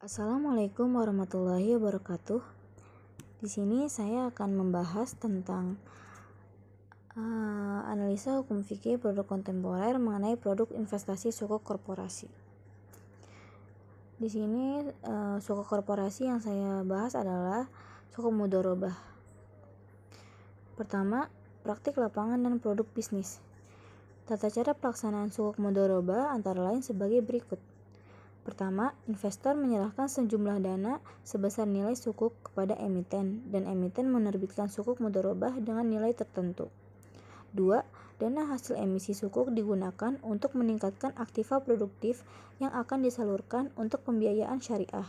Assalamualaikum warahmatullahi wabarakatuh. Di sini saya akan membahas tentang uh, analisa hukum fikih produk kontemporer mengenai produk investasi sukuk korporasi. Di sini uh, sukuk korporasi yang saya bahas adalah sukuk mudorobah. Pertama, praktik lapangan dan produk bisnis. Tata cara pelaksanaan sukuk mudorobah antara lain sebagai berikut. Pertama, investor menyerahkan sejumlah dana sebesar nilai sukuk kepada emiten dan emiten menerbitkan sukuk mudorobah dengan nilai tertentu. Dua, dana hasil emisi sukuk digunakan untuk meningkatkan aktiva produktif yang akan disalurkan untuk pembiayaan syariah.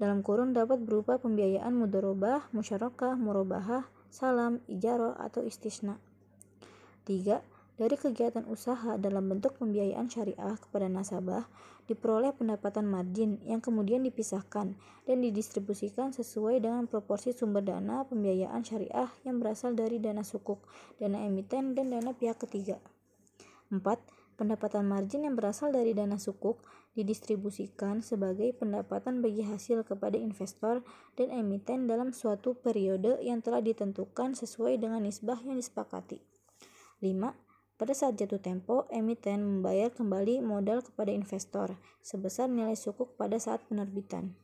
dalam kurun dapat berupa pembiayaan mudorobah, musyarakah, murabahah, salam, ijaro atau istisna. Tiga, dari kegiatan usaha dalam bentuk pembiayaan syariah kepada nasabah diperoleh pendapatan margin yang kemudian dipisahkan dan didistribusikan sesuai dengan proporsi sumber dana pembiayaan syariah yang berasal dari dana sukuk, dana emiten, dan dana pihak ketiga. 4. Pendapatan margin yang berasal dari dana sukuk didistribusikan sebagai pendapatan bagi hasil kepada investor dan emiten dalam suatu periode yang telah ditentukan sesuai dengan nisbah yang disepakati. 5 pada saat jatuh tempo, emiten membayar kembali modal kepada investor sebesar nilai sukuk pada saat penerbitan.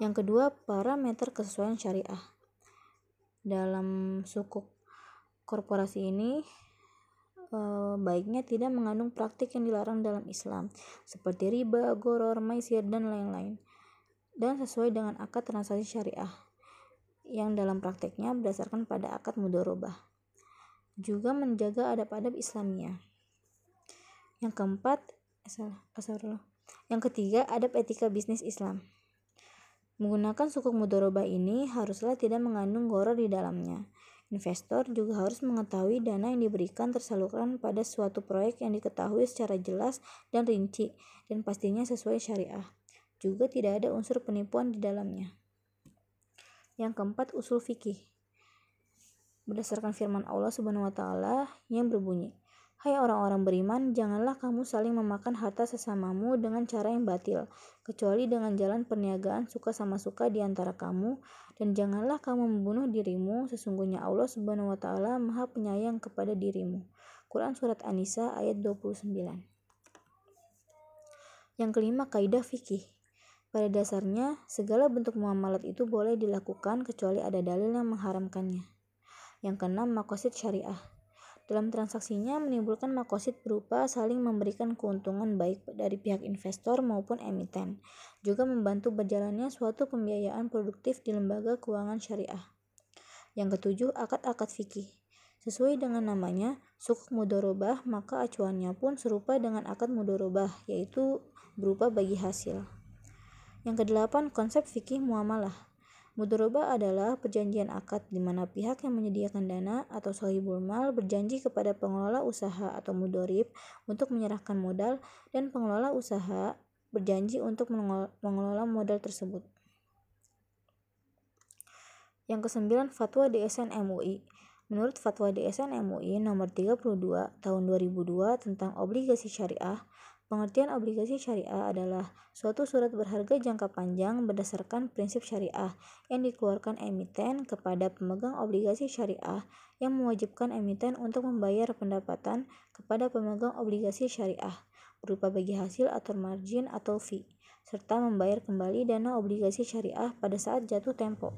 Yang kedua, parameter kesesuaian syariah. Dalam sukuk korporasi ini eh, baiknya tidak mengandung praktik yang dilarang dalam Islam seperti riba, goror, maisir dan lain-lain dan sesuai dengan akad transaksi syariah yang dalam prakteknya berdasarkan pada akad mudorobah juga menjaga adab-adab Islamnya. Yang keempat, eh, Yang ketiga, adab etika bisnis Islam. Menggunakan sukuk mudorobah ini haruslah tidak mengandung goror di dalamnya. Investor juga harus mengetahui dana yang diberikan tersalurkan pada suatu proyek yang diketahui secara jelas dan rinci dan pastinya sesuai syariah. Juga tidak ada unsur penipuan di dalamnya. Yang keempat, usul fikih berdasarkan firman Allah Subhanahu wa taala yang berbunyi, Hai orang-orang beriman, janganlah kamu saling memakan harta sesamamu dengan cara yang batil, kecuali dengan jalan perniagaan suka sama suka di antara kamu, dan janganlah kamu membunuh dirimu, sesungguhnya Allah Subhanahu wa taala Maha Penyayang kepada dirimu. Quran surat An-Nisa ayat 29. Yang kelima, kaidah fikih. Pada dasarnya, segala bentuk muamalat itu boleh dilakukan kecuali ada dalil yang mengharamkannya. Yang keenam, makosid syariah. Dalam transaksinya menimbulkan makosid berupa saling memberikan keuntungan baik dari pihak investor maupun emiten, juga membantu berjalannya suatu pembiayaan produktif di lembaga keuangan syariah. Yang ketujuh, akad-akad fikih. Sesuai dengan namanya, sukuk mudorobah, maka acuannya pun serupa dengan akad mudorobah, yaitu berupa bagi hasil. Yang kedelapan, konsep fikih muamalah. Mudoroba adalah perjanjian akad di mana pihak yang menyediakan dana atau sohibul mal berjanji kepada pengelola usaha atau mudorib untuk menyerahkan modal dan pengelola usaha berjanji untuk mengelola modal tersebut. Yang kesembilan, Fatwa DSN MUI. Menurut Fatwa DSN MUI nomor 32 tahun 2002 tentang obligasi syariah, Pengertian obligasi syariah adalah suatu surat berharga jangka panjang berdasarkan prinsip syariah yang dikeluarkan emiten kepada pemegang obligasi syariah yang mewajibkan emiten untuk membayar pendapatan kepada pemegang obligasi syariah berupa bagi hasil atau margin atau fee serta membayar kembali dana obligasi syariah pada saat jatuh tempo.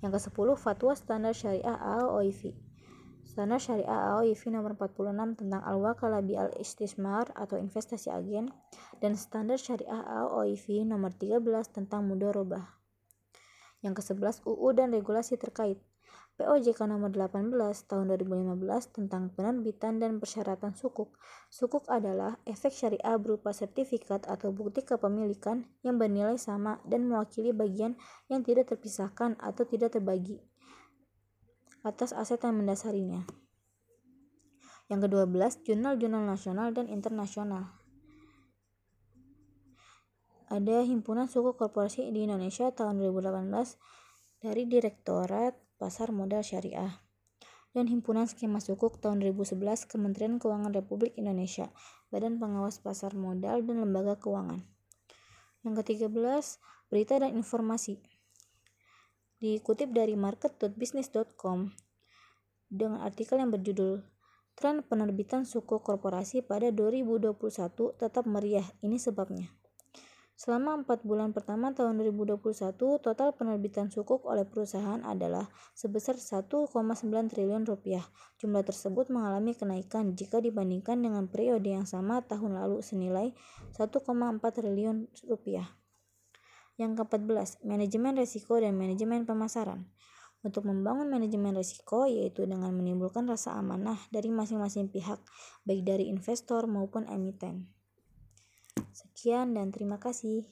Yang ke-10 Fatwa Standar Syariah AOIV Standar Syariah AOIV nomor 46 tentang al-wakalah al-istismar atau investasi agen dan Standar Syariah AOIV nomor 13 tentang mudorobah. Yang ke-11 UU dan regulasi terkait. POJK nomor 18 tahun 2015 tentang penerbitan dan persyaratan sukuk. Sukuk adalah efek syariah berupa sertifikat atau bukti kepemilikan yang bernilai sama dan mewakili bagian yang tidak terpisahkan atau tidak terbagi atas aset yang mendasarinya. Yang kedua belas, jurnal-jurnal nasional dan internasional. Ada Himpunan Suku Korporasi di Indonesia tahun 2018 dari Direktorat Pasar Modal Syariah dan Himpunan Skema Sukuk tahun 2011 Kementerian Keuangan Republik Indonesia, Badan Pengawas Pasar Modal dan Lembaga Keuangan. Yang ke-13, berita dan informasi. Dikutip dari market.business.com dengan artikel yang berjudul Tren penerbitan suku korporasi pada 2021 tetap meriah. Ini sebabnya. Selama 4 bulan pertama tahun 2021, total penerbitan sukuk oleh perusahaan adalah sebesar 1,9 triliun rupiah. Jumlah tersebut mengalami kenaikan jika dibandingkan dengan periode yang sama tahun lalu senilai 1,4 triliun rupiah. Yang ke-14, manajemen risiko dan manajemen pemasaran untuk membangun manajemen risiko yaitu dengan menimbulkan rasa amanah dari masing-masing pihak baik dari investor maupun emiten. Sekian dan terima kasih.